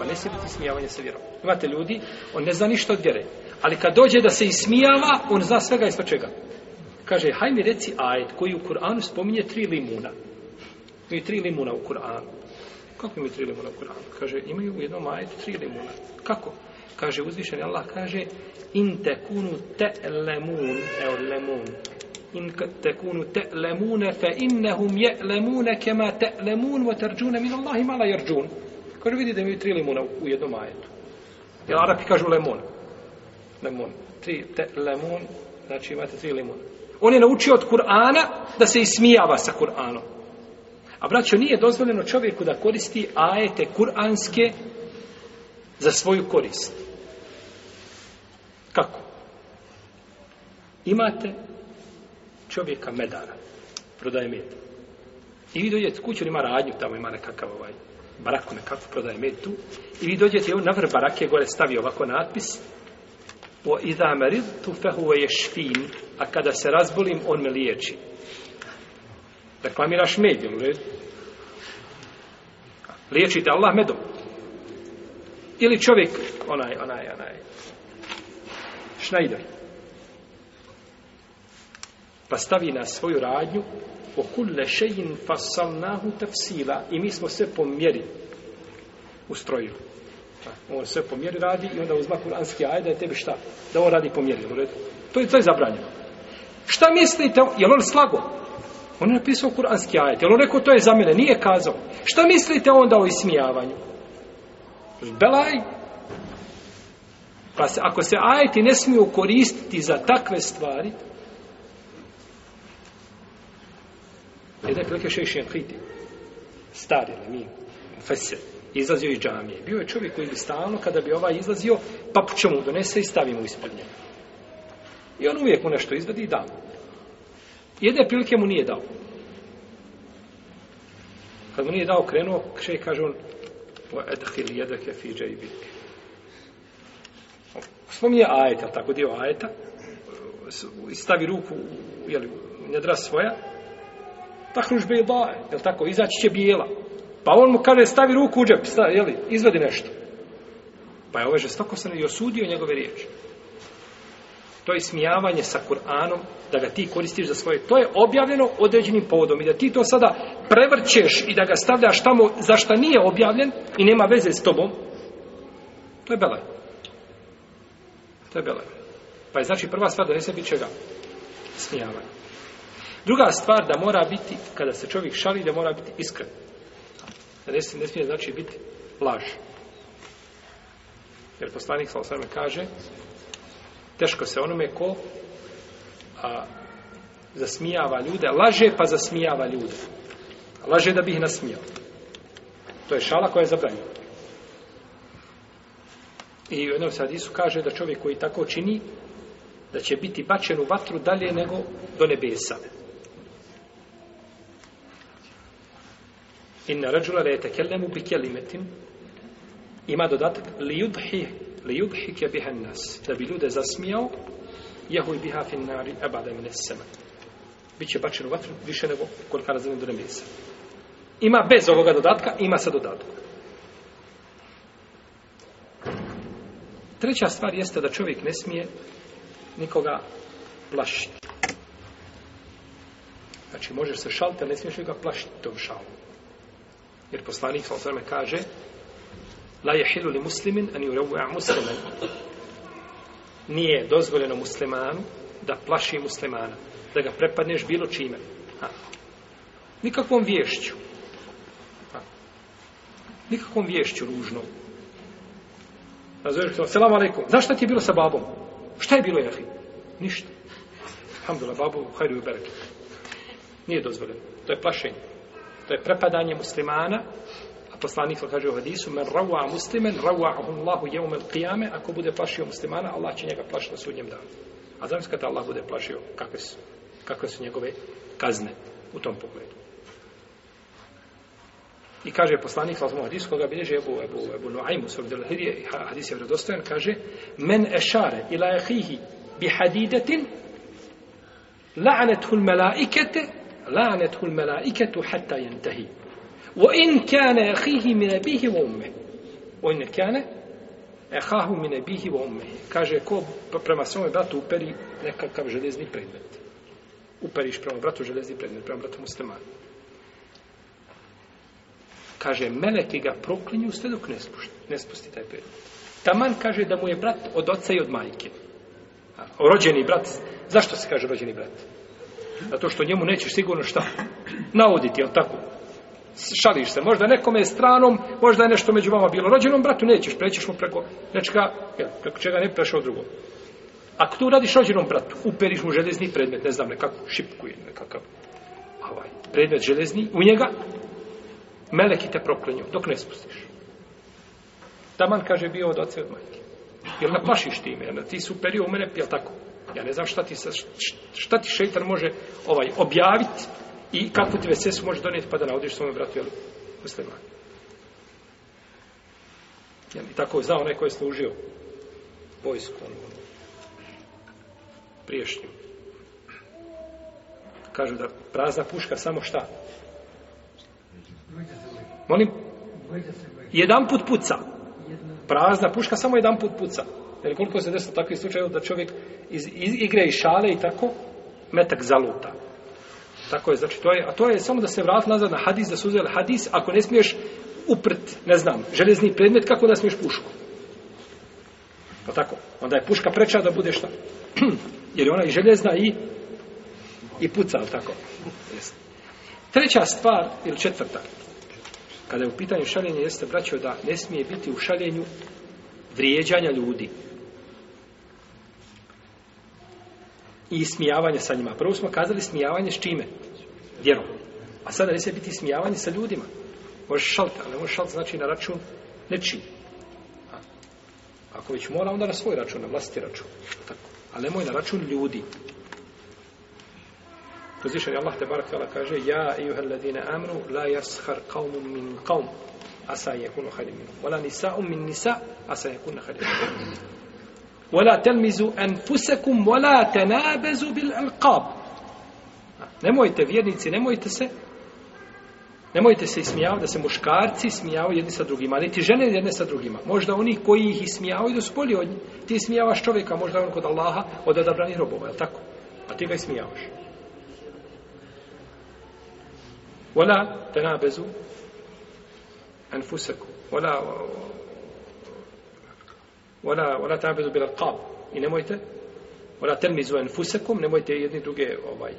pa ne smije biti smijavanje sa vjerom. Imate ljudi, on ne zna ništa od vjere. Ali kad dođe da se ismijava, on zna svega i sva čega. Kaže, haj mi reci ajed koji u Kur'anu spominje tri limuna. Imaju tri limuna u Kur'anu. Kako imaju tri limuna u Kur'anu? Kaže, imaju u jednom ajed tri limuna. Kako? Kaže, uzvišeni Allah kaže, in tekunu te lemun, evo lemun, in tekunu te lemune fe innehum je lemune kema te lemun vo terđune min Allahi mala jerđun. Kaže, vidi da imaju tri limuna u jednom ajetu. Jer Arapi kažu lemon. Lemon. Tri te, lemon, znači imate tri limuna. On je naučio od Kur'ana da se ismijava sa Kur'anom. A braćo, nije dozvoljeno čovjeku da koristi ajete kur'anske za svoju korist. Kako? Imate čovjeka medara, prodaje med. I vi dođete kuću, ima radnju, tamo ima nekakav ovaj, baraku nekako prodaje med tu i vi dođete na vr barake gore stavi ovako natpis o iza merid tu fehuve je špin a kada se razbolim on me liječi reklamiraš med jel red liječite Allah medom ili čovjek onaj onaj onaj Schneider pa stavi na svoju radnju o kulle šejin fasalnahu tafsila i mi smo sve po mjeri ustrojili. On sve po mjeri radi i onda uzma kuranski ajde da je tebi šta? Da on radi po mjeri. Dobro, to je, to je zabranjeno. Šta mislite? Je li on slago? On je napisao kuranski ajde. Je li on rekao to je za mene? Nije kazao. Šta mislite onda o ismijavanju? Belaj, Pa se, ako se ajeti ne smiju koristiti za takve stvari, jedan prilike šeš šenkiti, stari ili mi, fesir, izlazio iz džamije. Bio je čovjek koji bi stalno, kada bi ovaj izlazio, pa po čemu donese i stavimo ispred njega. I on uvijek mu nešto izvadi i da. Jedne prilike mu nije dao. Kad mu nije dao, krenuo, še kaže on, o edhil jedake fi džajbik. Spominje ajeta, tako dio ajeta, stavi ruku, jeli, nedra svoja, Tahruž bejda, je li tako, izaći će bijela. Pa on mu kaže, stavi ruku u džep, stavi, jeli, izvedi nešto. Pa je ovaj žestoko se ne osudio njegove riječi. To je smijavanje sa Kur'anom, da ga ti koristiš za svoje. To je objavljeno određenim povodom. I da ti to sada prevrćeš i da ga stavljaš tamo za šta nije objavljen i nema veze s tobom, to je belaj. To je belaj. Pa je znači prva stvar donese bit će ga smijavanje. Druga stvar da mora biti, kada se čovjek šali, da mora biti iskren. Ne smije, ne smije znači biti laž. Jer poslanik sa osvrame kaže, teško se onome ko a, zasmijava ljude, laže pa zasmijava ljude. Laže da bi ih nasmijao. To je šala koja je zabranjena. I u jednom sadisu kaže da čovjek koji tako čini, da će biti bačen u vatru dalje nego do nebesa. Nebesa. inna rajula la yatakallamu bi kalimatin ima dodatak li yudhi li yudhi ka biha an-nas da bi ljude zasmijao jehoj biha fin nari abada min as-sama biće bačen u vatru više nego koliko razine do nebesa ima bez ovoga dodatka ima sa dodatkom treća stvar jeste da čovjek ne smije nikoga plašiti Znači, možeš se šaliti, ali ne smiješ ga plašiti tom šalom. Jer poslanik sa osreme kaže La jehilu li muslimin ani urevuja muslimen. Nije dozvoljeno muslimanu da plaši muslimana, da ga prepadneš bilo čime. Ha. Nikakvom vješću. Ha. Nikakvom vješću ružnom. Razvojiš, selam alaikum. Znaš šta ti je bilo sa babom? Šta je bilo, jahi? Ništa. Alhamdulillah, babu, hajdu i Nije dozvoljeno. To je plašenje to je prepadanje muslimana a poslanik kaže u hadisu men rawa muslimen rawa Allahu yawm al-qiyame ako bude plašio muslimana Allah će njega plašiti na sudnjem danu a zamis kada Allah bude plašio kakve su, kakve su njegove kazne u tom pogledu I kaže poslanik Lazmu Hadis, koga bilježe Ebu, Ebu, Ebu Nuaymu, svog delahirije, Hadis je vredostojen, kaže Men ešare ila ehihi bi hadidetin la'anethu l-melaikete lanethu l-melaiketu hatta jentahi. Wa in kane ehihi mine bihi wa umme. Wa in kane ehahu mine bihi wa umme. Kaže, ko prema svome bratu uperi nekakav železni predmet. Uperiš prema bratu železni predmet, prema bratu muslimanu. Kaže, meleki ga proklinju sve dok ne spusti, ne spusti taj predmet. Taman kaže da mu je brat od oca i od majke. Rođeni brat, zašto se kaže rođeni brat? Rođeni brat. Zato što njemu nećeš sigurno šta Nauditi, jel tako Šališ se, možda nekome stranom Možda je nešto među vama bilo Rođenom bratu nećeš, prećeš mu preko nečega jel, Preko čega ne bi prešao drugom Ako tu radiš rođenom bratu Uperiš mu železni predmet, ne znam nekakvu šipku Ili nekakav ovaj, predmet železni U njega Meleki te proklenju, dok ne spustiš Taman kaže bio od oce od majke Jel napašiš time, jel, ti su perio u mene, jel tako Ja ne znam šta ti, šta ti šeitan može ovaj objaviti i kako ti vesesu može donijeti pa da navodiš svome bratu, jel? Muslima. Jel, I tako je znao neko je služio vojsku, ono, priješnju. Kažu da prazna puška samo šta? Molim? Jedan put puca. Prazna puška samo jedan put puca. Prazna puška samo jedan put puca. Jer koliko se desilo takvi slučaj da čovjek iz, iz igre i šale i tako metak zaluta. Tako je, znači to je, a to je samo da se vrat nazad na hadis, da suzel hadis, ako ne smiješ uprt, ne znam, železni predmet, kako da smiješ pušku? Pa tako, onda je puška preča da bude šta? Jer je ona i železna i i puca, ali tako? Treća stvar, ili četvrta, kada je u pitanju šaljenja, jeste braćo da ne smije biti u šaljenju vrijeđanja ljudi. i smijavanje sa njima. Prvo smo kazali smijavanje s čime? Vjerom. A sada ne se biti smijavanje sa ljudima. Možeš šalt, ali možeš šalt znači na račun nečim. A ako već mora, onda na svoj račun, na vlastiti račun. Tako. Ali nemoj na račun ljudi. Pozišan je Allah te barak tala kaže Ja i juhel ladine amru la jashar kaumum min kaum asa je kuno hajde minu. Vala nisa um min nisa asa je kuno hajde minu. ولا تلمزوا انفسكم ولا تنابزوا بالالقاب nemojte vjernici nemojte se nemojte se ismijavati da se muškarci smijavaju jedni sa drugima niti žene jedne sa drugima možda oni koji ih ismijavaju do spolje od njih ti ismijavaš čovjeka možda on kod Allaha od odabranih robova je tako a ti ga ismijavaš ولا تنابزوا انفسكم ولا ona ona ta bez bila qab i nemojte ona termizu enfusekom nemojte jedni druge ovaj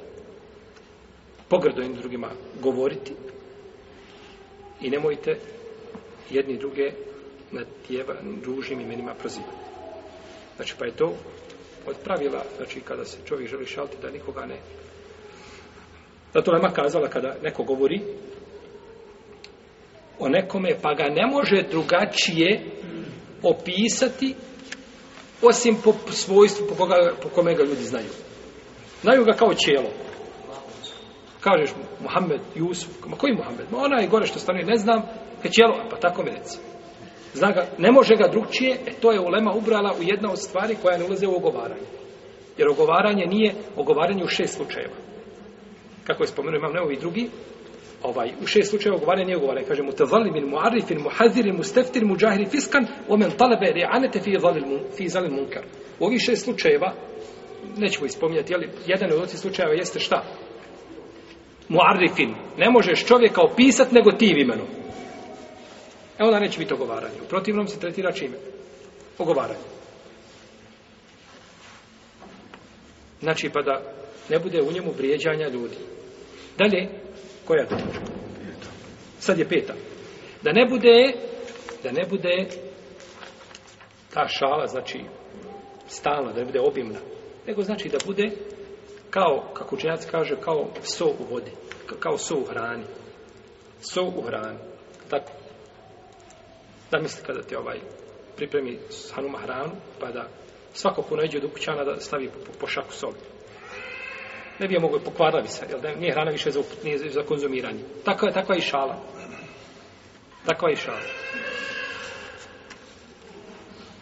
pogrdo jedni drugima govoriti i nemojte jedni druge na tjeva dužim imenima prozivati znači pa je to od pravila znači kada se čovjek želi šalti da nikoga ne zato nema kazala kada neko govori o nekome pa ga ne može drugačije opisati osim po svojstvu po, koga, po kome ga ljudi znaju. Znaju ga kao čelo. Kažeš mu, Muhammed, Jusuf, ma koji Muhammed? Ma ona je gore što stanuje, ne znam, je čelo, pa tako mi reci. Zna ga, ne može ga drugčije, e, to je ulema ubrala u jedna od stvari koja ne ulaze u ogovaranje. Jer ogovaranje nije ogovaranje u šest slučajeva. Kako je spomenuo, imam ne ovi drugi, ovaj u šest slučajeva govore nije govore kaže mu tazallim il muarif il muhazir il mustaftir mujahir fiskan wa man talaba ri'anata fi zalim fi zalim munkar u ovih šest slučajeva nećemo ispomjati ali jedan od ovih slučajeva jeste šta muarifin ne možeš čovjeka opisat nego ti imenom e onda neće biti ogovaranje u protivnom se tretira čime ogovaranje znači pa da ne bude u njemu vrijeđanja ljudi dalje Koja je točka? Sad je peta. Da ne bude, da ne bude ta šala, znači, stalna, da ne bude obimna, nego znači da bude kao, kako učenjac kaže, kao so u vodi, kao so u hrani. So u hrani. Tako. Da misli kada ti ovaj pripremi hanuma hranu, pa da svako ko neđe od ukućana da stavi po, po, po šaku soli ne bi je mogo pokvarati se, jel da nije hrana više za, nije za konzumiranje. Takva, takva je i šala. Takva je i šala.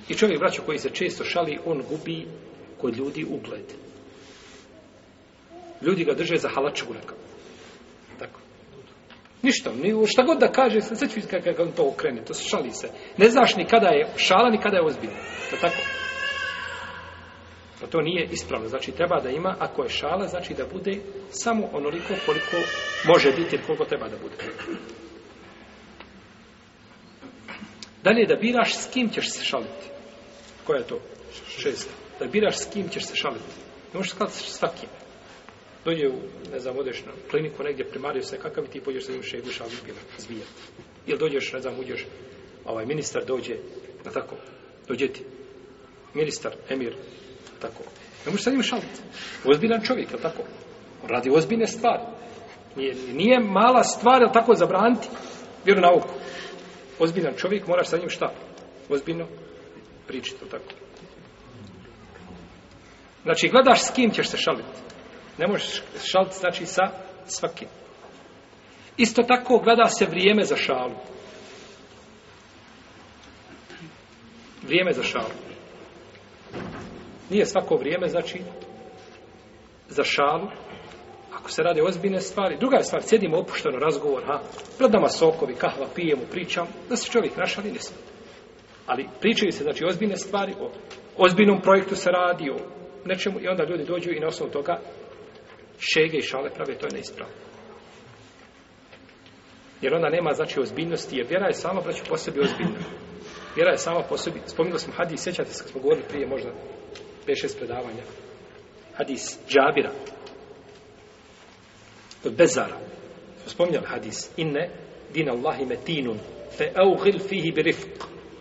I čovjek, braćo, koji se često šali, on gubi kod ljudi ugled. Ljudi ga drže za halaču nekako. Tako. Ništa, ni, šta god da kaže, sve ću kako on to okrene, to šali se. Ne znaš ni kada je šala, ni kada je ozbiljno. To tako. tako. Pa to nije ispravno. Znači, treba da ima, ako je šala, znači da bude samo onoliko koliko može biti ili koliko treba da bude. Dalje, da biraš s kim ćeš se šaliti. Koja je to? Šesta. Da biraš s kim ćeš se šaliti. Ne možeš skladati s svakim. Dođe u, ne znam, odeš na kliniku negdje, primario se kakav ti pođeš sa njim šegu šalim bila, zvija. Ili dođeš, ne znam, uđeš, ovaj ministar dođe, na tako, dođe ti. Ministar, emir, tako. Ne možeš sa njim šaliti. Ozbiljan čovjek, je tako? Radi ozbiljne stvari. Nije, nije mala stvar, je tako, zabraniti vjeru nauku. Ozbiljan čovjek, moraš sa njim šta? Ozbiljno pričati, je tako? Znači, gledaš s kim ćeš se šaliti. Ne možeš šaliti, znači, sa svakim. Isto tako gleda se vrijeme za šalu. Vrijeme za šalu nije svako vrijeme, znači, za šalu, ako se rade ozbiljne stvari. Druga je stvar, sjedimo opušteno, razgovor, ha, gledama sokovi, kahva, pijemo, pričam, da se čovjek našali, ne smije. Ali pričaju se, znači, ozbiljne stvari, o ozbiljnom projektu se radi, o nečemu, i onda ljudi dođu i na osnovu toga šege i šale prave, to je neispravo. Jer onda nema, znači, ozbiljnosti, jer vjera je sama, braću, po sebi ozbiljna. Vjera je sama po sebi. Spominjali smo hadis, sjećate se, kad smo govorili prije, možda 5-6 predavanja. Hadis Džabira od Bezara. Spomnjali hadis. Inne din Allahi metinun fe euhil fihi birifq.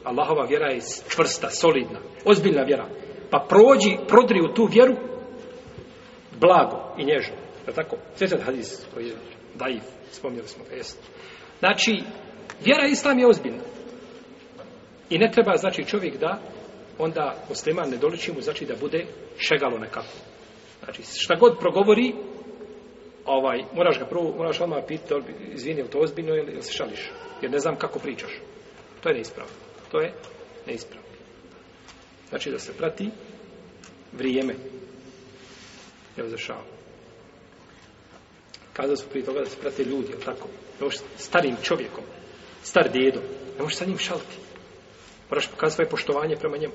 Allahova vjera je čvrsta, solidna, ozbiljna vjera. Pa prođi, prodri u tu vjeru blago i nježno. Je tako? Sjećate hadis koji je daiv, spomnjali smo ga, jesno. Znači, vjera islam je ozbiljna. I ne treba, znači, čovjek da onda musliman ne doliči mu znači da bude šegalo nekako. Znači, šta god progovori, ovaj, moraš ga prvo, moraš odmah pitati, izvini, to ozbiljno ili, ili se šališ? Jer ne znam kako pričaš. To je neispravo. To je neispravo. Znači, da se prati vrijeme. Evo za šal. Kazao su prije toga da se prate ljudi, tako? Evo starim čovjekom, star dedom, ne možeš sa njim šaliti. Moraš pokazati svoje poštovanje prema njemu.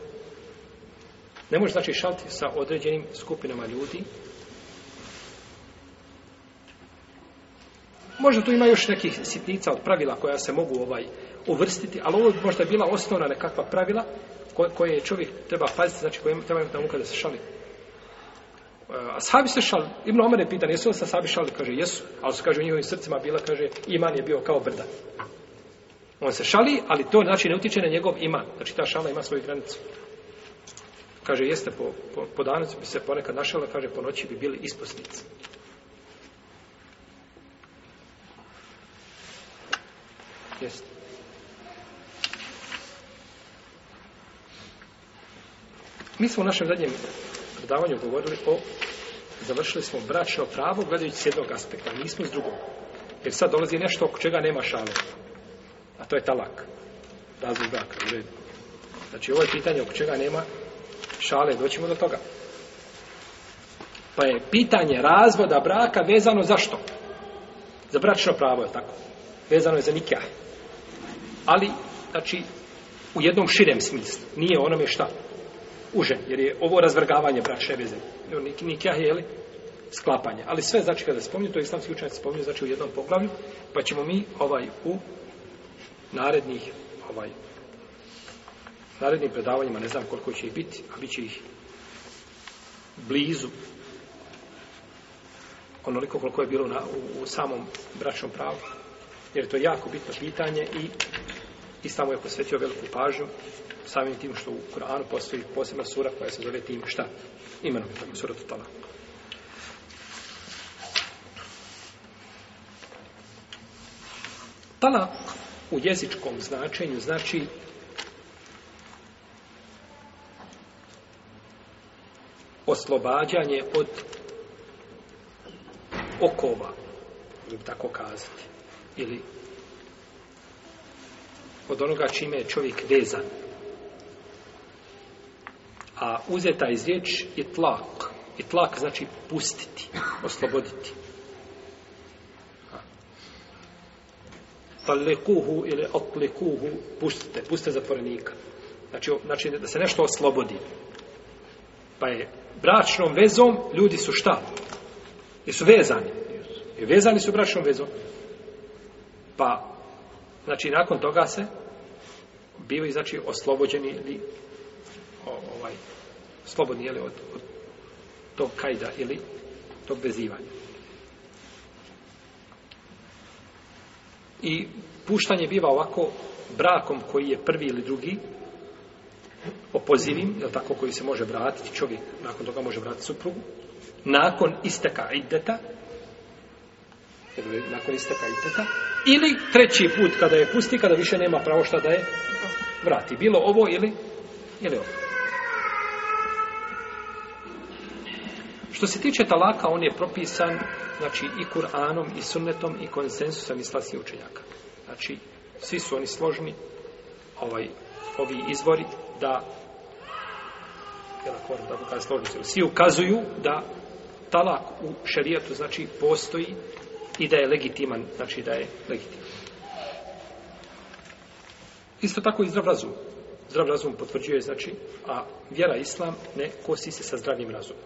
Ne možeš, znači, šalti sa određenim skupinama ljudi. Možda tu ima još nekih sitnica od pravila koja se mogu ovaj uvrstiti, ali ovo možda je bila osnovna nekakva pravila koje je čovjek treba paziti, znači koje treba imati na umu kada se šali. E, a sabi se šali, Ibn Omer je pitan, jesu li sa sabi šali? Kaže, jesu. Ali su, kaže, u njihovim srcima bila, kaže, iman je bio kao brda. On se šali, ali to znači ne utiče na njegov iman. Znači ta šala ima svoju granicu. Kaže, jeste po, po, po danicu bi se ponekad našala, kaže, po noći bi bili isposnici. Jeste. Mi smo u našem zadnjem predavanju govorili o, završili smo bračno pravo gledajući s jednog aspekta, nismo s drugog. Jer sad dolazi nešto oko čega nema šale. A to je talak. Razvod braka. Znači, ovo je pitanje oko čega nema šale. Doćemo do toga. Pa je pitanje razvoda braka vezano za što? Za bračno pravo, je tako? Vezano je za nikah. Ali, znači, u jednom širem smislu. Nije onome šta? Užen. Jer je ovo razvrgavanje bračne veze. Nikah je, je li? sklapanje. Ali sve, znači, kada spominje, to je islamski učenjac spominje, znači, u jednom poglavlju, pa ćemo mi ovaj u narednih ovaj narednim predavanjima ne znam koliko će ih biti a bit će ih blizu onoliko koliko je bilo na, u, u samom bračnom pravu jer to je jako bitno pitanje i i samo je posvetio veliku pažnju samim tim što u Koranu postoji posebna sura koja se zove tim šta imenom je tamo sura totala talak u jezičkom značenju znači oslobađanje od okova, ili tako kazati, ili od onoga čime je čovjek vezan. A uzeta iz riječ je tlak. I tlak znači pustiti, osloboditi. talikuhu ili otlikuhu pustite, pustite zatvorenika. Znači, znači da se nešto oslobodi. Pa je bračnom vezom ljudi su šta? Jesu vezani. I vezani su bračnom vezom. Pa, znači nakon toga se bivaju znači oslobođeni ili o, ovaj, slobodni ili od, od tog kajda ili tog vezivanja. I puštanje biva ovako brakom koji je prvi ili drugi opozivim, je tako, koji se može vratiti čovjek, nakon toga može vratiti suprugu, nakon isteka ideta, nakon isteka ideta, ili treći put kada je pusti, kada više nema pravo šta da je vrati. Bilo ovo ili, ili ovo. Što se tiče talaka, on je propisan znači, i Kur'anom, i sunnetom, i konsensusom islamskih učenjaka. Znači, svi su oni složni, ovaj, ovi izvori, da jel ako da pokaze složnosti, svi ukazuju da talak u šerijatu znači postoji i da je legitiman, znači da je legitiman. Isto tako i zdrav razum. Zdrav razum potvrđuje, znači, a vjera islam ne kosi se sa zdravim razumom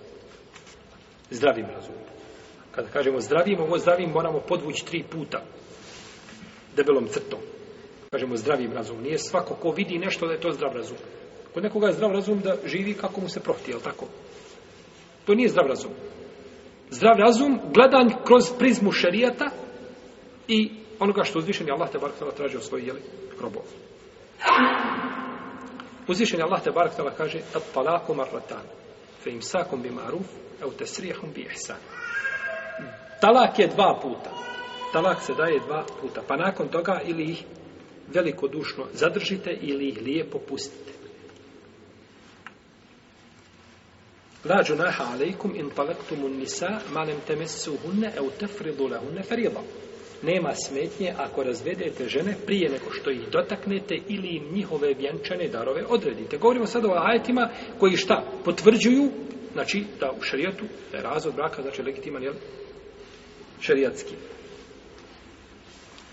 zdravim razumom. Kada kažemo zdravim, ovo zdravim moramo podvući tri puta debelom crtom. Kažemo zdravim razumom. Nije svako ko vidi nešto da je to zdrav razum. Kod nekoga je zdrav razum da živi kako mu se prohti, jel tako? To nije zdrav razum. Zdrav razum gledan kroz prizmu šerijata i onoga što uzvišen je Allah te barakstava traži od svojih jeli, robova. Uzvišen je Allah te barakstava kaže at palakum arratan fe im sakum bi maruf Evo te srijehom bi ihsan. Talak je dva puta. Talak se daje dva puta. Pa nakon toga ili ih velikodušno zadržite ili ih lijepo pustite. La junaha alaikum in talaktum un nisa malem temesu hunne e utefridu lahunne feriba. Nema smetnje ako razvedete žene prije nego što ih dotaknete ili im njihove vjenčane darove odredite. Govorimo sad o ajetima koji šta? Potvrđuju znači da u šarijatu da je razvod braka znači legitiman jel šarijatski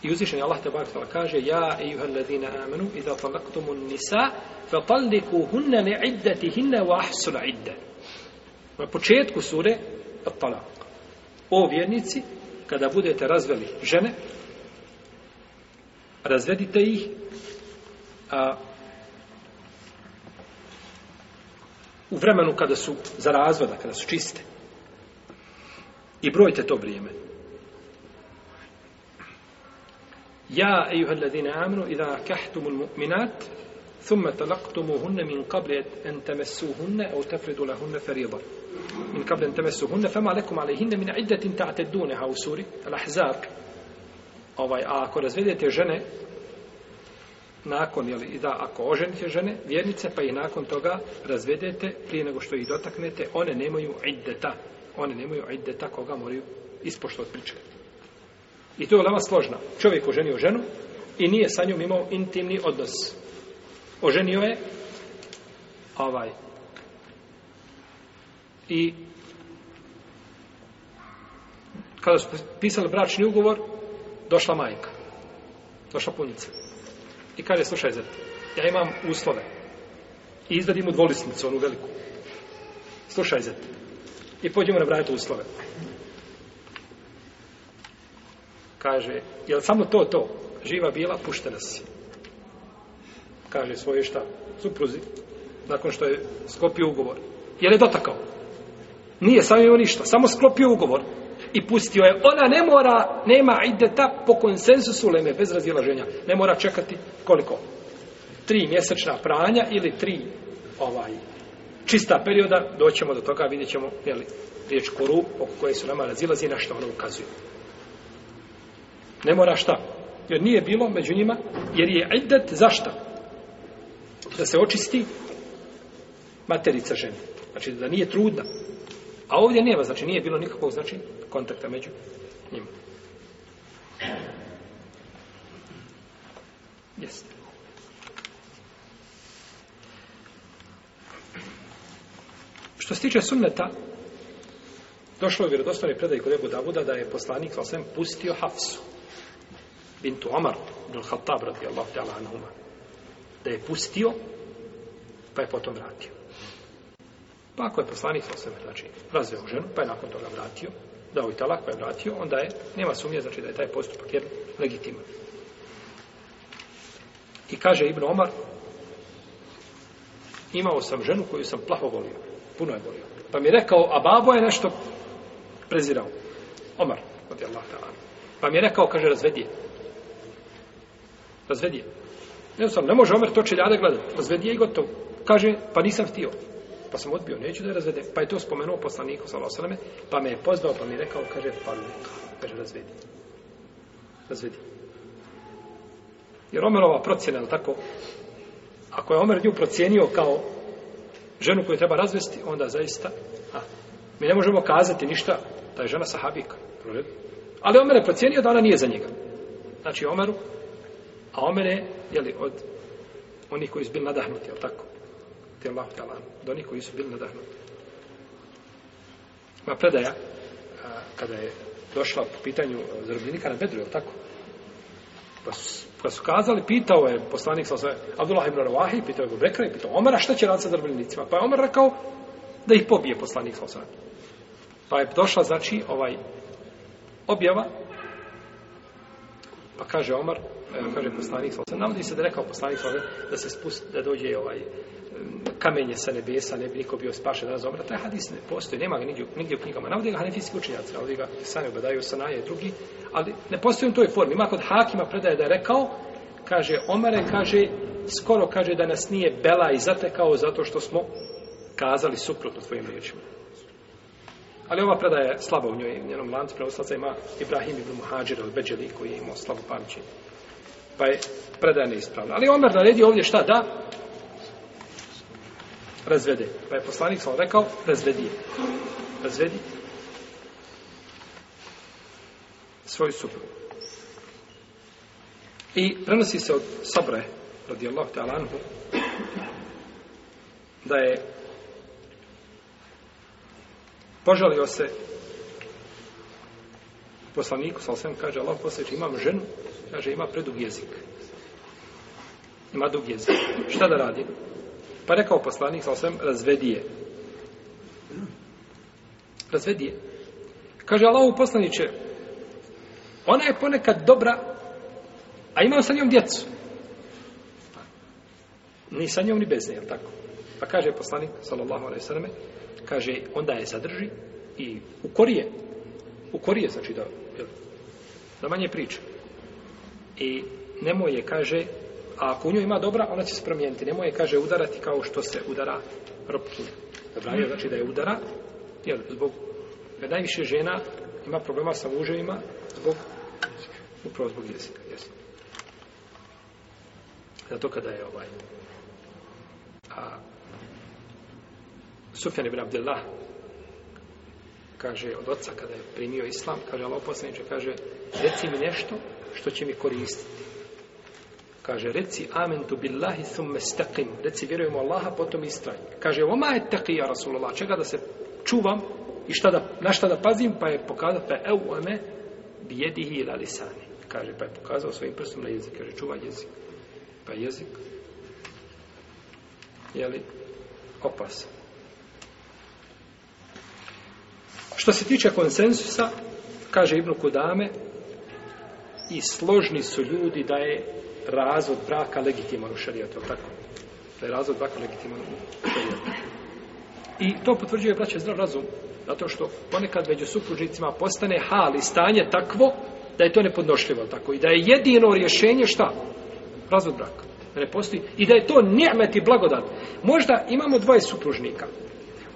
i uzvišen je Allah te bar kaže ja eyuha ladzina amanu idha talaqtum un nisa fa talliku hunna li iddatihinna wa ahsul idda na početku sure at talaq o vjernici kada budete razveli žene razvedite ih a, u vremenu kada su za razvoda, kada su čiste. I brojte to vrijeme. Ja, ejuhel ladine amnu, idha kahtumul mu'minat, ثم تلقتموهن من قبل أن تمسوهن أو تفردوا feriba. Min kable قبل أن تمسوهن فما لكم عليهن من عدة تعتدونها u suri Al-Ahzab ovaj, a ako razvedete žene nakon, jeli, i da ako oženite žene, vjernice, pa i nakon toga razvedete, prije nego što ih dotaknete, one nemaju iddeta. One nemaju iddeta koga moraju ispoštovati pričke. I to je lama složna. Čovjek oženio ženu i nije sa njom imao intimni odnos. Oženio je ovaj. I kada su pisali bračni ugovor, došla majka. Došla punica. I kaže, slušaj, zet, ja imam uslove. I izdadim u dvolisnicu, onu veliku. Slušaj, zet. I pođemo na vratu uslove. Kaže, jel samo to, to? Živa bila, puštena si. Kaže svoje šta? Supruzi. Nakon što je sklopio ugovor. Jel je dotakao? Nije, sam je ništa. Samo sklopio ugovor i pustio je. Ona ne mora, nema ideta po konsensusu leme, bez razilaženja. Ne mora čekati koliko? Tri mjesečna pranja ili tri ovaj, čista perioda, doćemo do toga, vidjet ćemo jeli, riječ kuru o koje su nama razilazi i na što ono ukazuju. Ne mora šta? Jer nije bilo među njima, jer je idet zašto? Da se očisti materica žene. Znači da nije trudna. A ovdje nema, znači nije bilo nikakvog znači kontakta među njima. Jeste. Što se tiče sunneta, došlo je vjerodostavni predaj kod Ebu Davuda da je poslanik sa svem pustio Hafsu, bintu Omar, ibn Khattab, radijallahu ta'ala anahuma, da je pustio, pa je potom vratio. Pa ako je poslanik sa osvrme, znači, razveo ženu, pa je nakon toga vratio, dao i talak, pa je vratio, onda je, nema sumnje, znači da je taj postupak jedan legitiman. I kaže Ibn Omar, imao sam ženu koju sam plaho volio, puno je volio. Pa mi je rekao, a babo je nešto prezirao. Omar, od je Allah ta'ala. Pa mi je rekao, kaže, razvedi je. Razvedi je. Ne, znam, ne može Omer to čeljade gledati. Razvedi je i gotovo. Kaže, pa nisam htio pa sam odbio, neću da je razvede, pa je to spomenuo poslaniku, salosaname, pa me je pozvao, pa mi je rekao, kaže, pa kaže, razvedi. Razvedi. Jer Omerova procjena, je tako? Ako je Omer nju procjenio kao ženu koju treba razvesti, onda zaista, a, mi ne možemo kazati ništa, da je žena sahabika. Ali Omer je procjenio da ona nije za njega. Znači, Omeru, a Omer je, jeli, od onih koji su bili nadahnuti, je tako? radi Allah ta'ala, do oni koji su bili nadahnuti. Ma predaja, a, kada je došla po pitanju zarobljenika na Bedru, je li tako? Pa su, pa su kazali, pitao je poslanik sa Abdullah ibn Rawahi, pitao je go Bekra i pitao Omara šta će raditi sa zarobljenicima? Pa je Omar rekao da ih pobije poslanik sa Pa je došla, znači, ovaj objava pa kaže Omar, e, kaže poslanik sa navodi se da rekao poslanik sa da se spusti, da dođe ovaj kamenje sa nebesa, ne bi niko bio spašen danas obrata. Taj hadis ne postoji, nema ga nigdje, nigdje u knjigama. Navodi ga hanefijski učinjaci, navodi ga Sane Obadaju, Sanaje i drugi, ali ne postoji u toj formi. Ima kod Hakima predaje da je rekao, kaže Omare, kaže, skoro kaže da nas nije bela i zatekao zato što smo kazali suprotno svojim riječima. Ali ova predaja je slaba u njoj, u njenom lancu preoslaca ima Ibrahim ibn Muhađir od Beđeli koji je imao slabu pamćenje. Pa je predaja neispravna. Ali Omer naredi ovdje šta da? razvede. Pa je poslanik sam rekao, razvedi je. Razvedi svoju suprugu. I prenosi se od Sabre, radijallahu ta'ala anhu, da je požalio se poslaniku, sa osvijem kaže, Allah posveći, imam ženu, kaže, ima predug jezik. Ima dug jezik. Šta da radim? Pa rekao poslanik sa osvem, razvedi je. Razvedi je. Kaže Allah u poslaniće, ona je ponekad dobra, a imam sa njom djecu. Ni sa njom, ni bez nje, tako? Pa kaže poslanik, sallallahu alaihi sallam, kaže, onda je zadrži i u korije, u korije, znači da, jel, da manje priča. I nemoj je, kaže, A ako u njoj ima dobra, ona će se promijeniti. Nemo je, kaže, udarati kao što se udara ropkinja. Zabranio znači da je udara, jer zbog da najviše žena ima problema sa muževima zbog upravo zbog jezika. Jesi. Zato kada je ovaj a Sufjan ibn Abdullah kaže od oca kada je primio islam kaže Allah poslaniče kaže reci mi nešto što će mi koristiti Kaže, reci amentu billahi thumme staqim. Reci, vjerujemo Allaha, potom istraj. Kaže, oma je taqija, Rasulullah, čega da se čuvam i šta da, na šta da pazim, pa je pokazao, pa evo ame bijedihi ila lisani. Kaže, pa je pokazao svojim prstom na jezik. Kaže, čuvaj jezik. Pa je jezik, jeli, opasan. Što se tiče konsensusa, kaže Ibnu Kudame, i složni su ljudi da je razvod braka legitiman u šarijatu, tako? Da je razvod braka legitiman u šarijatu. I to potvrđuje, braće, zdrav razum, zato što ponekad među supružnicima postane hal i stanje takvo da je to nepodnošljivo, tako? I da je jedino rješenje šta? Razvod braka. Da ne postoji. I da je to nijemet i blagodat. Možda imamo dvoje supružnika.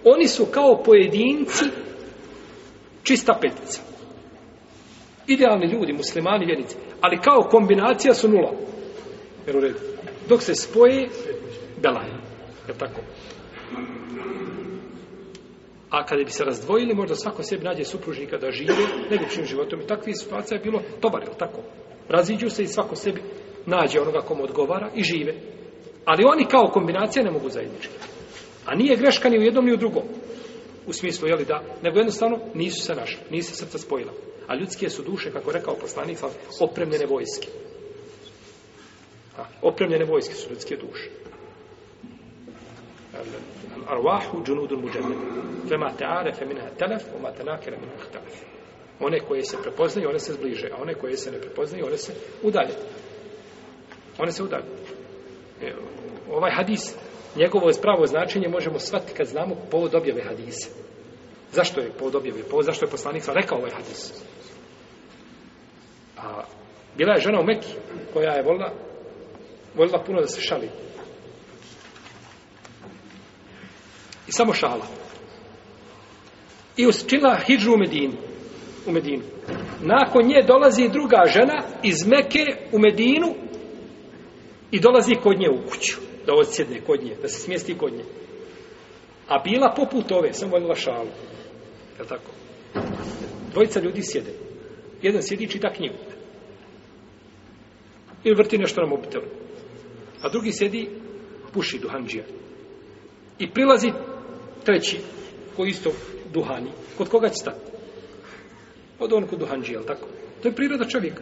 Oni su kao pojedinci čista petica. Idealni ljudi, muslimani, vjernici. Ali kao kombinacija su nula. Jer u redu. Dok se spoje, belaj. Jel tako? A kada bi se razdvojili, možda svako sebi nađe supružnika da žive negućim životom. I takvi situacija je bilo dobar, jel tako? Raziđu se i svako sebi nađe onoga kom odgovara i žive. Ali oni kao kombinacija ne mogu zajednički. A nije greška ni u jednom ni u drugom. U smislu, jeli da? Nego jednostavno nisu se našli, nisu se srca spojila. A ljudske su duše, kako rekao poslanik, opremljene vojske. A, opremljene vojske su ljudske duše. Arvahu džunudun muđanem. Fema teare fe minha telef, o ma tenakere minha telef. One koje se prepoznaju, one se zbliže, a one koje se ne prepoznaju, one se udalje. One se udalje. E, ovaj hadis, njegovo pravo značenje možemo shvatiti kad znamo povod objave hadise. Zašto je povod objave? Povod, zašto je poslanik rekao ovaj hadis? A, bila je žena u Mekiji koja je volila Voljela puno da se šali. I samo šala. I učinila hijđu u Medinu. U Medinu. Nakon nje dolazi druga žena iz Meke u Medinu i dolazi kod nje u kuću. Da odsjedne kod nje, da se smijesti kod nje. A bila poput ove, sam voljela šalu. Je tako? Dvojica ljudi sjede. Jedan sjedi i čita knjigu. I vrti nešto na mobitelu. A drugi sedi, puši duhanđija. I prilazi treći, koji isto duhani. Kod koga će stati? Od on kod duhanđija, ali tako? To je priroda čovjeka.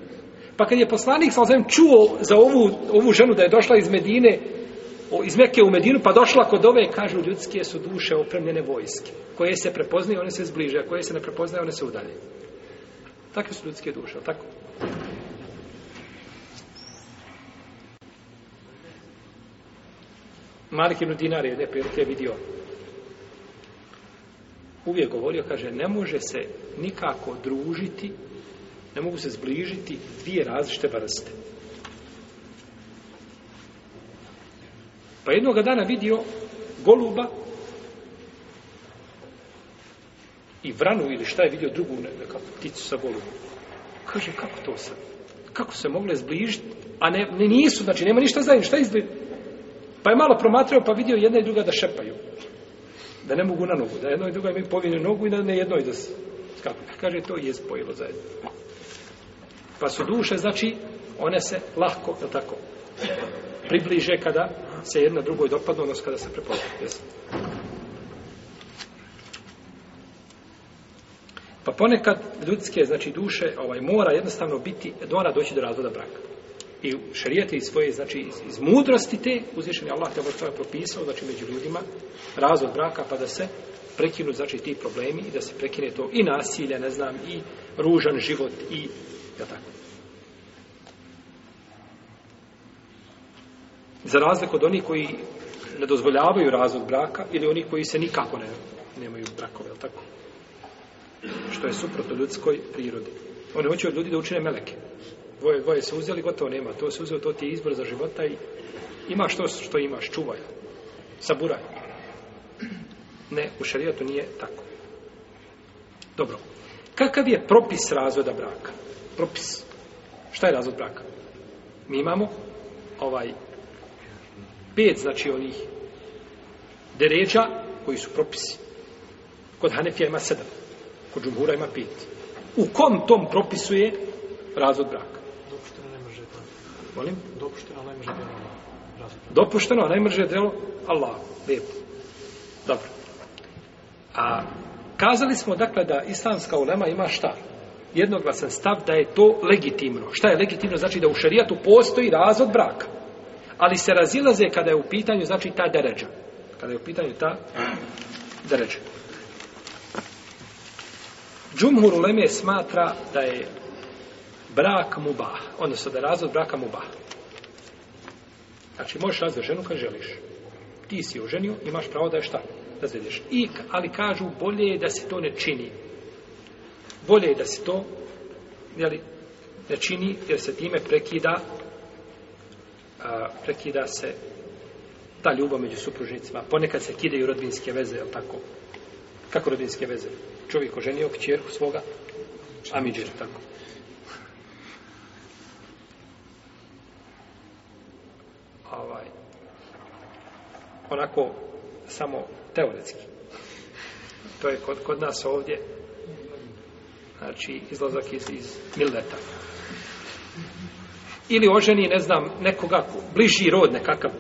Pa kad je poslanik, sam znam, čuo za ovu, ovu ženu da je došla iz Medine, o, iz Mekke u Medinu, pa došla kod ove, kažu, ljudske su duše opremljene vojske. Koje se prepoznaju, one se zbliže, a koje se ne prepoznaju, one se udalje. Takve su ljudske duše, ali tako? Malik ibn Dinar je lijepe ruke vidio. Uvijek govorio, kaže, ne može se nikako družiti, ne mogu se zbližiti dvije različite vrste. Pa jednoga dana vidio goluba i vranu ili šta je vidio drugu nekakvu pticu sa golubom. Kaže, kako to sad? Kako se mogle zbližiti? A ne, ne nisu, znači nema ništa zajedno. Šta je izbližiti? Pa je malo promatrao, pa vidio jedna i druga da šepaju. Da ne mogu na nogu. Da jedno i druga mi povijenju nogu i da ne jednoj da se... Kako? Kaže, to je spojilo zajedno. Pa su duše, znači, one se lahko, je tako, približe kada se jedna drugoj dopadne, odnosno kada se prepoznaju. Jesi? Pa ponekad ljudske, znači duše, ovaj mora jednostavno biti, mora doći do razvoda braka i šarijete iz svoje, znači iz, iz mudrosti te, uzvišen je Allah te obrstava propisao, znači među ljudima, razvod braka, pa da se prekinu, znači ti problemi i da se prekine to i nasilje, ne znam, i ružan život i ja tako. Za razliku od onih koji ne dozvoljavaju razvod braka ili oni koji se nikako ne, nemaju brakove, ali tako? Što je suprotno ljudskoj prirodi. Oni hoće od ljudi da učine meleke dvoje, dvoje se uzeli, gotovo nema, to se uzeo, to ti je izbor za života i imaš to što imaš, čuvaj, saburaj. Ne, u šarijatu nije tako. Dobro, kakav je propis razvoda braka? Propis. Šta je razvod braka? Mi imamo ovaj pet, znači onih deređa koji su propisi. Kod Hanefija ima sedam, kod Džumbura ima pet. U kom tom propisuje razvod braka? Molim? Dopušteno, najmrže djelo Allah. Dopušteno, najmrže djelo Allah. Lijepo. Dobro. A kazali smo, dakle, da islamska ulema ima šta? Jednoglasan stav da je to legitimno. Šta je legitimno? Znači da u šarijatu postoji razvod braka. Ali se razilaze kada je u pitanju, znači, ta deređa. Kada je u pitanju ta deređa. Džumhur uleme smatra da je brak mubah, odnosno da razvod braka mubah. Znači, možeš razvod ženu kad želiš. Ti si oženio, imaš pravo da je šta? Razvedeš. I, ali kažu, bolje je da se to ne čini. Bolje je da se to jeli, ne čini, jer se time prekida a, prekida se ta ljubav među supružnicima. Ponekad se kide i rodbinske veze, je tako? Kako rodbinske veze? Čovjek oženio kćerku svoga, amidžer, tako? ovaj, onako samo teoretski. To je kod, kod nas ovdje znači izlazak iz, iz Mildeta. Ili oženi, ne znam, nekoga bliži rod nekakav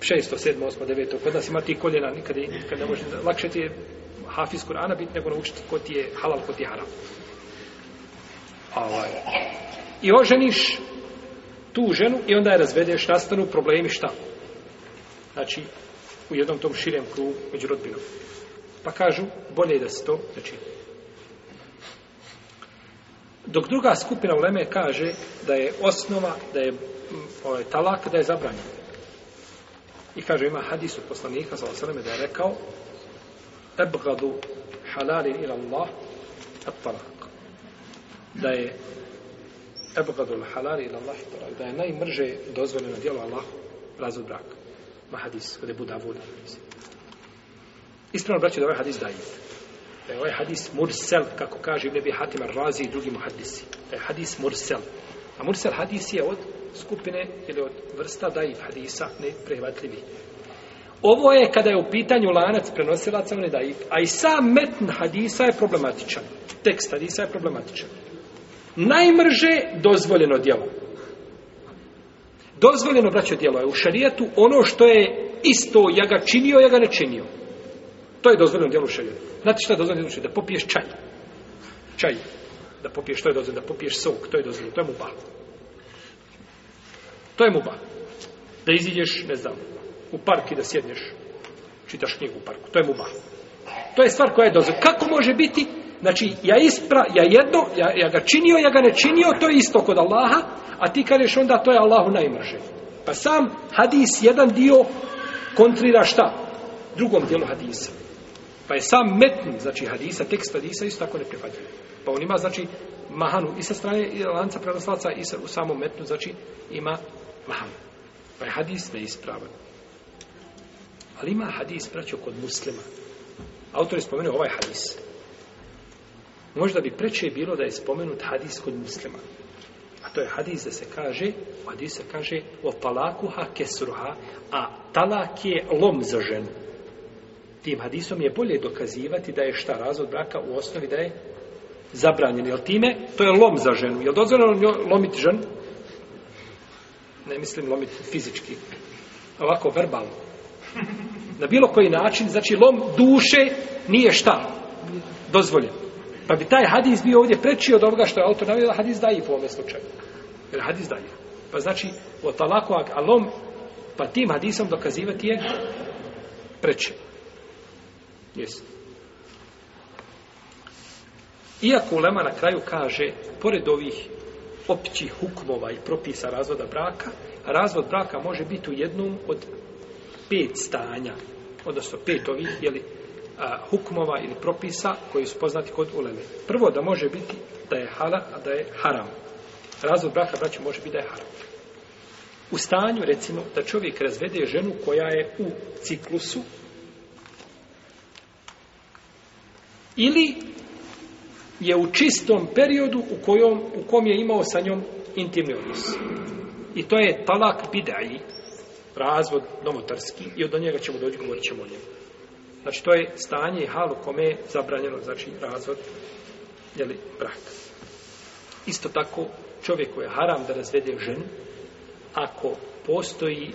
6, 7, 8, 9, kod nas ima ti koljena nikad, nikad ne može, lakše ti je hafiz Kur'ana biti nego naučiti ko ti je halal, ko ti je haram. Ovaj. I oženiš tu ženu i onda je razvedeš, nastanu problemi šta? Znači, u jednom tom širem krugu među rodbinom. Pa kažu, bolje je da se to ne čini. Dok druga skupina u Leme kaže da je osnova, da je ovaj, talak, da je zabranjen. I kaže, ima hadis od poslanika, sa osaleme, da je rekao, ebgadu halalin ila Allah, et talak. Da je ebogadul halari ila Allahi brak, da je najmrže dozvoljeno djelo Allahu razvod brak. Ma hadis, kada je Buda Buda. Ispravno braće da ovaj hadis daje. Da je ovaj hadis mursel, kako kaže Ibn Abi Hatim Ar-Razi i drugi muhadisi. Da je hadis mursel. A mursel hadis je od skupine ili od vrsta daji hadisa neprehvatljivi. Ovo je kada je u pitanju lanac prenosilaca, on je daji. A i sam metn hadisa je problematičan. Tekst hadisa je problematičan najmrže dozvoljeno djelo. Dozvoljeno, braćo, djelo je u šarijetu ono što je isto, ja ga činio, ja ga ne činio. To je dozvoljeno djelo u šarijetu. Znate što je dozvoljeno djelo Da popiješ čaj. Čaj. Da popiješ, to je dozvoljeno, da popiješ sok, to je dozvoljeno, to je muba. To je muba. Da iziđeš, ne znam, u park i da sjedneš, čitaš knjigu u parku, to je muba. To je stvar koja je dozvoljena. Kako može biti Znači, ja ispra, ja jedno, ja, ja ga činio, ja ga ne činio, to je isto kod Allaha, a ti kažeš onda to je Allahu najmrže. Pa sam hadis jedan dio kontrira šta? Drugom dijelu hadisa. Pa je sam metn, znači hadisa, tekst hadisa isto tako ne prihvatio. Pa on ima, znači, mahanu i sa strane i lanca prenoslaca i sa, u samom metnu, znači, ima mahanu. Pa je hadis neispravan. Ali ima hadis, braćo, kod muslima. Autor je spomenuo ovaj hadis. Hadis. Možda bi preče bilo da je spomenut hadis kod muslima. A to je hadis da se kaže, u hadisu se kaže o palakuha kesruha, a talak je lom za ženu. Tim hadisom je bolje dokazivati da je šta razvod braka u osnovi da je zabranjen. Jel time? To je lom za ženu. Jel dozvoljeno lomiti žen? Ne mislim lomiti fizički. Ovako, verbalno. Na bilo koji način, znači lom duše nije šta? Dozvoljeno. Pa bi taj hadis bio ovdje preći od ovoga što je autor navio, hadis daji po ovome slučaju. Jer hadis daji. Pa znači, o talaku ak alom, pa tim hadisom dokazivati je preći. Jesi. Iako Ulema na kraju kaže, pored ovih općih hukmova i propisa razvoda braka, razvod braka može biti u jednom od pet stanja, odnosno pet ovih, jeli, a, hukmova ili propisa koji su poznati kod uleme. Prvo da može biti da je hala, a da je haram. Razvod braka braća može biti da je haram. U stanju, recimo, da čovjek razvede ženu koja je u ciklusu ili je u čistom periodu u, kojom, u kom je imao sa njom intimni odnos. I to je talak bidaji, razvod domotarski i od njega ćemo doći, govorit ćemo o njemu. Znači, to je stanje i hal u kome je zabranjeno, znači, razvod, jeli, brak. Isto tako, čovjeku je haram da razvede ženu, ako postoji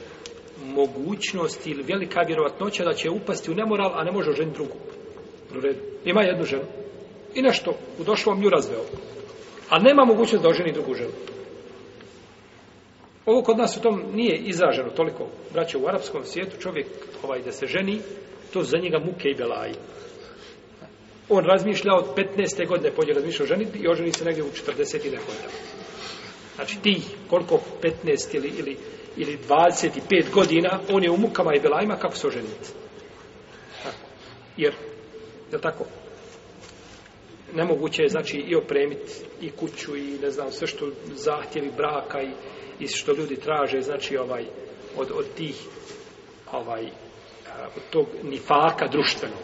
mogućnost ili velika vjerovatnoća da će upasti u nemoral, a ne može ženi drugu. U redu. Ima jednu ženu. I nešto, u došlom nju razveo. A nema mogućnost da oženi drugu ženu. Ovo kod nas u tom nije izraženo toliko. Braće, u arapskom svijetu čovjek ovaj, da se ženi, to za njega muke i belaj. On razmišlja od 15. godine pođe razmišlja o ženitbi i oženi se negdje u 40. nekoj Znači ti, koliko 15 ili, ili, ili 25 godina, on je u mukama i belajima kako se oženiti. Jer, je li tako? nemoguće je znači i opremiti i kuću i ne znam sve što zahtjevi braka i, i što ljudi traže znači ovaj od, od tih ovaj eh, od tog nifaka društvenog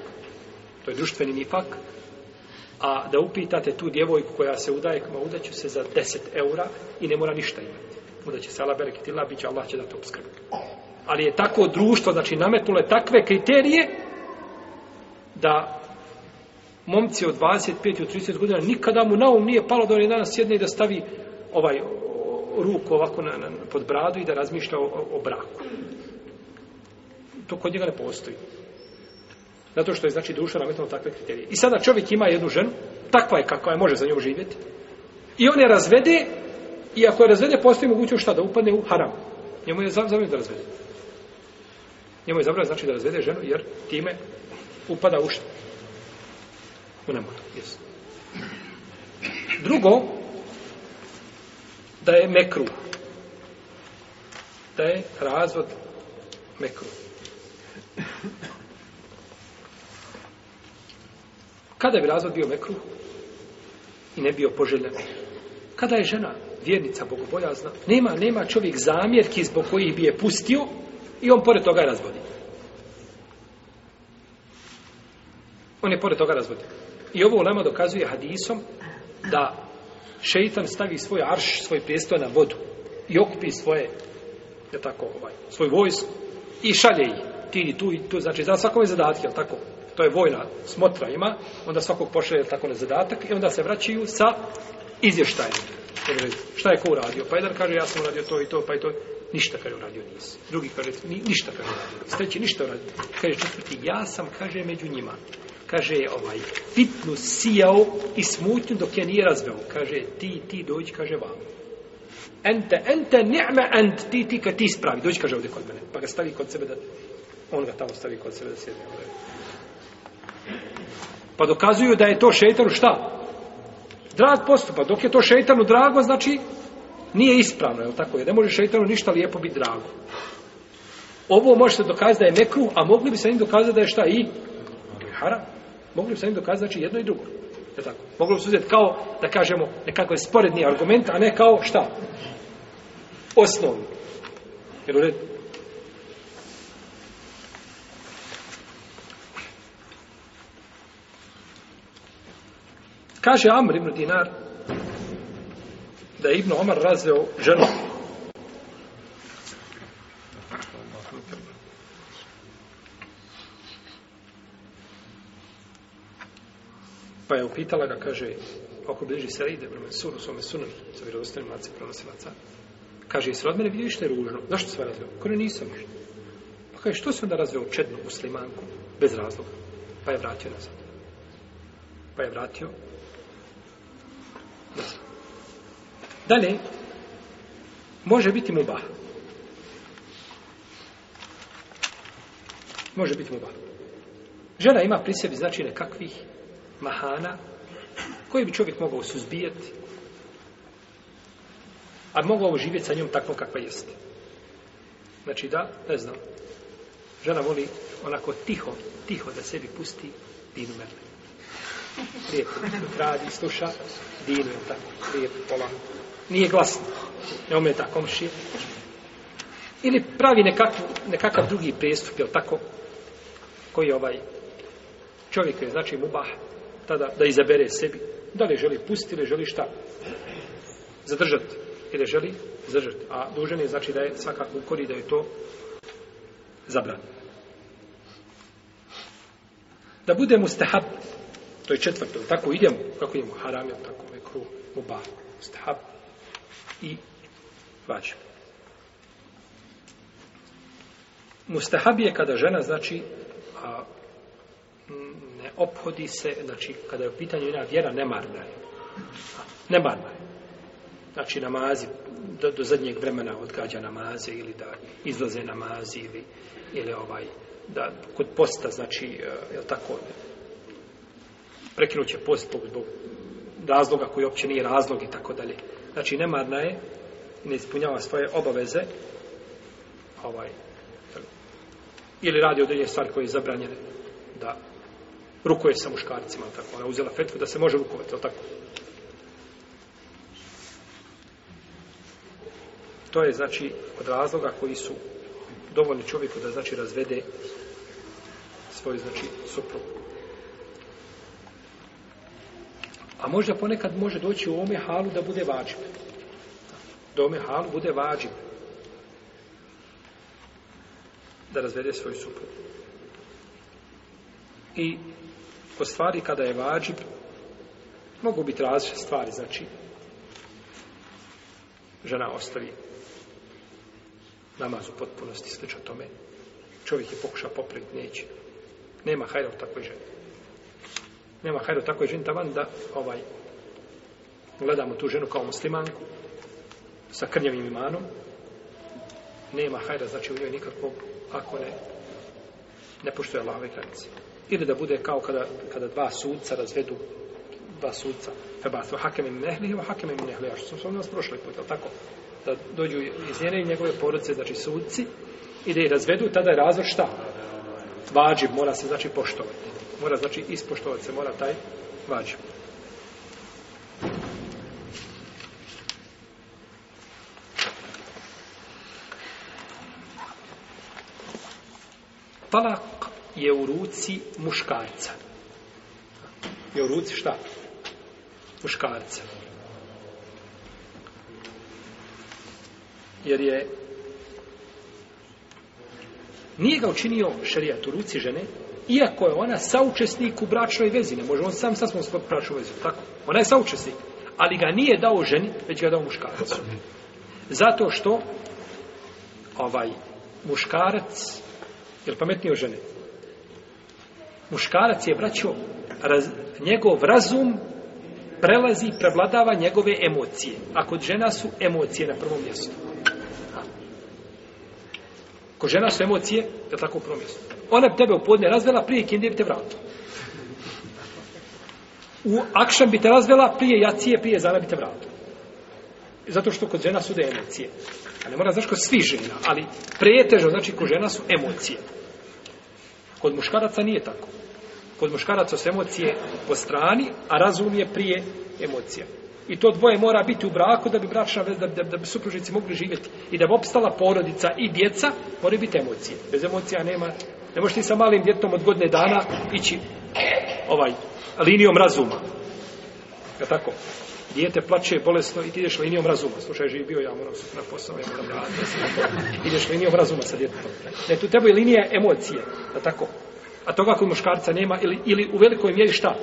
to je društveni nifak a da upitate tu djevojku koja se udaje kao udaću se za 10 eura i ne mora ništa imati udaće se Allah berek i će Allah će da to obskrbi ali je tako društvo znači nametnule takve kriterije da momci od 25 od 30 godina nikada mu na um nije palo da on je danas sjedne i da stavi ovaj ruku ovako na, na, pod bradu i da razmišlja o, o braku. To kod njega ne postoji. Zato što je znači duša nametno takve kriterije. I sada čovjek ima jednu ženu, takva je kakva je, može za nju živjeti. I on je razvede, i ako je razvede, postoji mogućnost šta da upadne u haram. Njemu je zabranjeno da razvede. Njemu je zabranjeno znači da razvede ženu, jer time upada u šta? U namazu, jes. Drugo, da je mekru. Da je razvod mekru. Kada bi razvod bio mekru? I ne bio poželjen. Kada je žena vjernica bogobojazna, nema, nema čovjek zamjerki zbog kojih bi je pustio i on pored toga je razvodio. On je pored toga razvodio. I ovo ulema dokazuje hadisom da šeitan stavi svoj arš, svoj prijestoj na vodu i okupi svoje, je tako, ovaj, svoj vojsk i šalje ih tini tu i tu, znači za svakome zadatke, je tako, to je vojna smotra ima, onda svakog pošalje je tako na zadatak i onda se vraćaju sa izvještajem. E, šta je ko uradio? Pa jedan kaže, ja sam uradio to i to, pa i to, ništa kaže uradio nis. Drugi kaže, ni, ništa kaže uradio, steći ništa uradio. Kaže četvrti, ja sam, kaže, među njima kaže ovaj pitnu sijao i smutnju dok je nije razveo kaže ti ti dođi kaže vam ente ente ni'me ent ti ti kad ti spravi dođi kaže ovdje kod mene pa ga stavi kod sebe da on ga tamo stavi kod sebe da sjedne ovaj. pa dokazuju da je to šeitanu šta drag postupa pa dok je to šeitanu drago znači nije ispravno je tako je ne može šeitanu ništa lijepo biti drago ovo možete dokazati da je mekru a mogli bi se im dokazati da je šta i haram Mogli bi sa njim dokazati znači jedno i drugo. Je tako? Mogli bi se uzeti kao, da kažemo, nekako je sporedni argument, a ne kao šta? Osnovni. Jer u redu. Kaže Amr ibn Dinar da je Ibn Omar razveo ženu pitala ga, kaže, ako bliži se ide prema sunu, svome sunu, sa vjerovostanim lacima, pronosilaca, kaže, jesi od mene vidio išta je ružno? Zašto sve razveo? Kone nisam išta. Pa kaže, što se onda razveo čednu muslimanku? Bez razloga. Pa je vratio nazad. Pa je vratio nazad. Dalje, može biti muba. Može biti muba. Žena ima pri sebi znači nekakvih mahana koji bi čovjek mogao suzbijati a mogao živjeti sa njom tako kakva jeste znači da, ne znam žena voli onako tiho tiho da sebi pusti dinu merle lijepo, radi, sluša dinu je tako, lijepo, polako nije glasno, ne ometa komši ili pravi nekakav, nekakav drugi prestup je tako koji ovaj čovjek je znači mubah šta da, da izabere sebi. Da li želi pustiti ili želi šta? Zadržati. Ili želi zadržati. A dužan je znači da je svakako ukori da je to zabran. Da bude mustahab, to je četvrto, tako idemo, kako idemo, haram je tako, mekru, ovaj muba, mustahab i vađim. Mustahab je kada žena, znači, a, ne ophodi se, znači, kada je u pitanju jedna vjera, nemarna je. Nemarna je. Znači, namazi, do, do zadnjeg vremena odgađa namaze ili da izlaze namazi ili, ili ovaj, da kod posta, znači, e, je li tako, prekinuće post zbog razloga koji uopće nije razlog i tako dalje. Znači, nemarna je, ne ispunjava svoje obaveze, ovaj, ili radi određenje stvari koje je zabranjene da rukuje sa muškarcima, tako. Ona uzela fetvu da se može rukovati, ali tako. To je, znači, od razloga koji su dovoljni čovjeku da, znači, razvede svoju, znači, suprugu. A možda ponekad može doći u ome halu da bude vađib. Da ome halu bude vađib. Da razvede svoju suprugu. I po stvari kada je vađib, mogu biti različite stvari, znači, žena ostavi namaz u potpunosti, slično tome, čovjek je pokuša popraviti, neće. Nema hajda u takvoj ženi. Nema hajda u takvoj ženi, tavan da ovaj, gledamo tu ženu kao muslimanku, sa krnjavim imanom, nema hajda, znači u njoj nikakvog, ako ne, ne poštuje Allahove granice ili da bude kao kada, kada dva sudca razvedu dva sudca febasu hakem im nehli i hakem im nehli ja što smo nas prošli put, je tako? da dođu iz njene i njegove porodice znači sudci i da ih razvedu tada je razvor šta? vađib mora se znači poštovati mora znači ispoštovati se mora taj vađib Talak je u ruci muškarca. Je u ruci šta? Muškarca. Jer je nije ga učinio šarijat u ruci žene, iako je ona saučesnik u bračnoj vezi, ne može on sam sa svom bračnoj vezi, tako? Ona je saučesnik, ali ga nije dao ženi, već ga dao muškarcu. Zato što ovaj muškarac je pametniji od žene muškarac je braćo raz, njegov razum prelazi i prevladava njegove emocije a kod žena su emocije na prvom mjestu kod žena su emocije je tako u prvom mjestu ona bi tebe u podne razvela prije kinde bi te vratila u akšan bi te razvela prije jacije prije zara bi te vratila zato što kod žena su da emocije a ne mora znaš kod svi žena ali pretežno znači kod žena su emocije kod muškaraca nije tako kod muškaraca su emocije po strani, a razum je prije emocija. I to dvoje mora biti u braku da bi bračna vez, da, da, da bi supružnici mogli živjeti. I da bi opstala porodica i djeca, mora biti emocije. Bez emocija nema. Ne možeš ti sa malim djetom od godine dana ići ovaj, linijom razuma. Ja tako? Dijete plače bolesno i ti ideš linijom razuma. Slušaj, živi bio ja, moram na posao, ja moram raditi. Ideš linijom razuma sa djetom. Ne, tu tebo je linija emocije. Ja tako? A toga kod muškarca nema ili, ili u velikoj mjeri šta?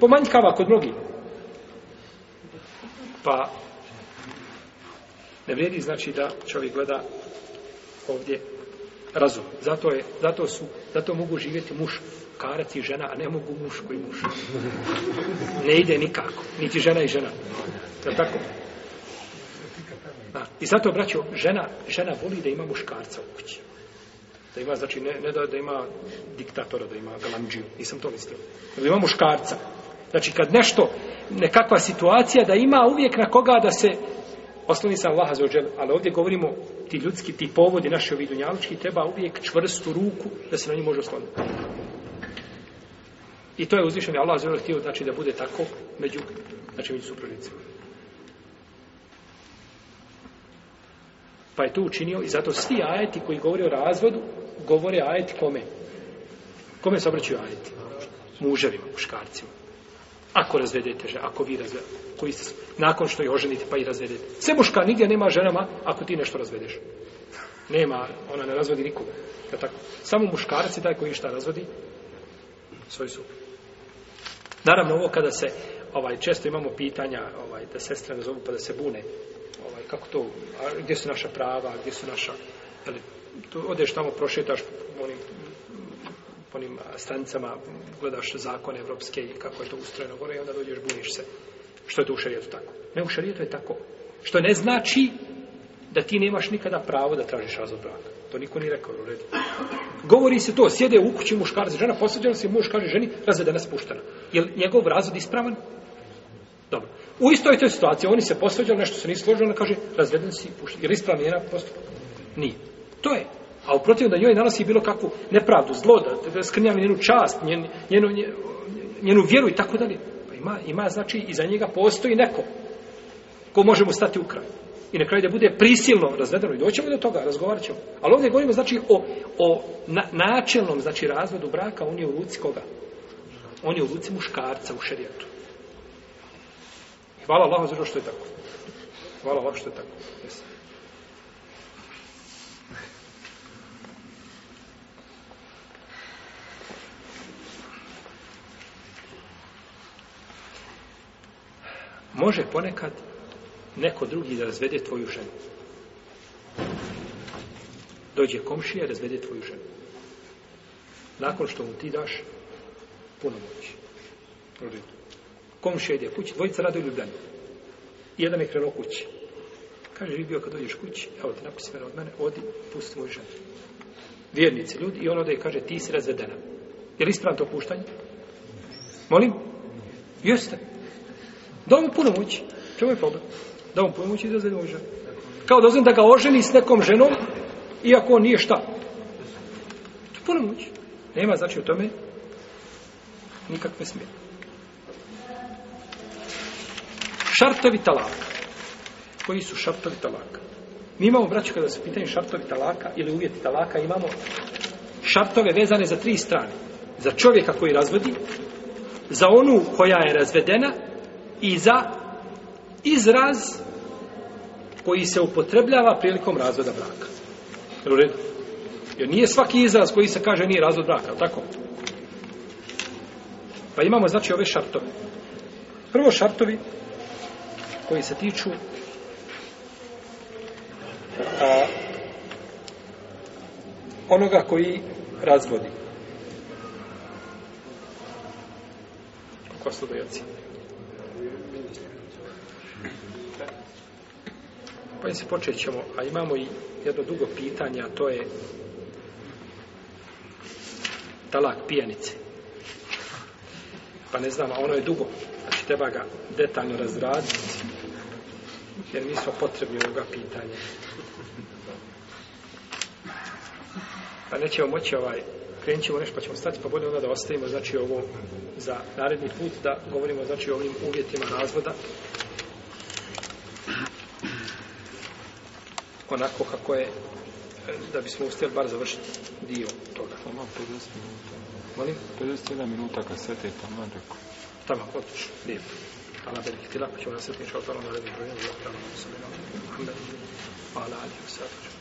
Pomanjkava kod mnogi. Pa ne vredi znači da čovjek gleda ovdje razum. Zato, je, zato, su, zato mogu živjeti muš karac i žena, a ne mogu muš koji muš. Ne ide nikako. Niti žena i žena. Je li tako? Da. I zato, braćo, žena, žena voli da ima muškarca u kući da ima znači ne, ne da, da ima diktatora da ima galandžiju nisam to mislio da ima muškarca znači kad nešto nekakva situacija da ima uvijek na koga da se osnovni sam Allah zaođel ali ovdje govorimo ti ljudski ti povodi naše ovidunjalički treba uvijek čvrstu ruku da se na njih može osloniti i to je uzvišen Allah zaođel htio znači da bude tako među, znači, među supružnicima Pa je to učinio i zato svi ajeti koji govore o razvodu, govore ajeti kome? Kome se obraćaju ajeti? Muževima, muškarcima. Ako razvedete že, ako vi razvedete, koji ste, nakon što je oženite pa i razvedete. Sve muška nigdje nema ženama ako ti nešto razvedeš. Nema, ona ne razvodi nikoga. Ja tako. Samo muškarac je taj koji šta razvodi svoj sup. Naravno, ovo kada se, ovaj, često imamo pitanja, ovaj, da sestre ne zovu pa da se bune, kako to, a gdje su naša prava, gdje su naša, ali to odeš tamo, prošetaš onim, onim stanicama, gledaš zakone evropske i kako je to ustrojeno gore i onda dođeš, buniš se. Što je to u šarijetu tako? Ne, u šarijetu je tako. Što ne znači da ti nemaš nikada pravo da tražiš razvod braka. To niko ni rekao, u redu. Govori se to, sjede u kući muškarci, žena posvjeđena se muškarci, ženi razvedena spuštena. Je li njegov razvod ispravan? Dobro. U istoj toj situaciji oni se posveđali, nešto se nisu složili, ona kaže, razveden si, pušten. Ili ispravni jedan postup? Nije. To je. A uprotiv da njoj nanosi bilo kakvu nepravdu, zlo, da skrnjava njenu čast, njen, njenu, njenu vjeru i tako dalje. Pa ima, ima, znači, iza njega postoji neko ko može mu stati u kraju. I na kraju da bude prisilno razvedeno. I doćemo do toga, razgovarat ćemo. Ali ovdje govorimo, znači, o, o na, načelnom, znači, razvodu braka, on je u ruci koga? On je u ruci muškarca u šerijetu. Hvala Allah za što je tako. Hvala Allah što je tako. Yes. Može ponekad neko drugi da razvede tvoju ženu. Dođe komšija, razvede tvoju ženu. Nakon što mu ti daš, puno moći. Prodjeti komšija ide kući, dvojica rade u Ljubljani. Jedan je krenuo kući. Kaže, bio kad dođeš kući, evo ti napusti mene od mene, odi, pusti svoju ženu. Vjernici ljudi i on ode i kaže, ti si razvedena. Je li ispravno to puštanje? Molim? Jeste. Da mu puno mući. Čemu je problem? Da mu puno mući i razvedi ovu ženu. Kao da da ga oženi s nekom ženom, iako on nije šta. To je puno mući. Nema znači u tome nikakve smjene. šartovi talaka. Koji su šartovi talaka? Mi imamo, braću, kada se pitanje šartovi talaka ili uvjeti talaka, imamo šartove vezane za tri strane. Za čovjeka koji razvodi, za onu koja je razvedena i za izraz koji se upotrebljava prilikom razvoda braka. Jel u redu? Jer nije svaki izraz koji se kaže nije razvod braka, tako? Pa imamo, znači, ove šartove. Prvo šartovi koji se tiču a, onoga koji razvodi. Kako su dojaci? Pa se počet ćemo, a imamo i jedno dugo pitanje, a to je talak pijanice. Pa ne znam, a ono je dugo treba ga detaljno razraditi, jer mi smo potrebni ovoga pitanja. Pa nećemo moći ovaj, krenut ćemo nešto pa ćemo stati, pa bolje onda da ostavimo, znači, ovo za naredni put, da govorimo, znači, o ovim uvjetima razvoda, onako kako je, da bismo uspjeli bar završiti dio toga. Pa malo 50 minuta. Molim? 51 minuta kad sve te tamo pa rekao. Tamak, otiču. Lijepo. Hvala da ih htjela, pa ćemo nasjetiti. Hvala da ih htjela, pa ćemo nasjetiti. Hvala da ih htjela, pa ćemo nasjetiti. Hvala da ih htjela, pa ćemo nasjetiti.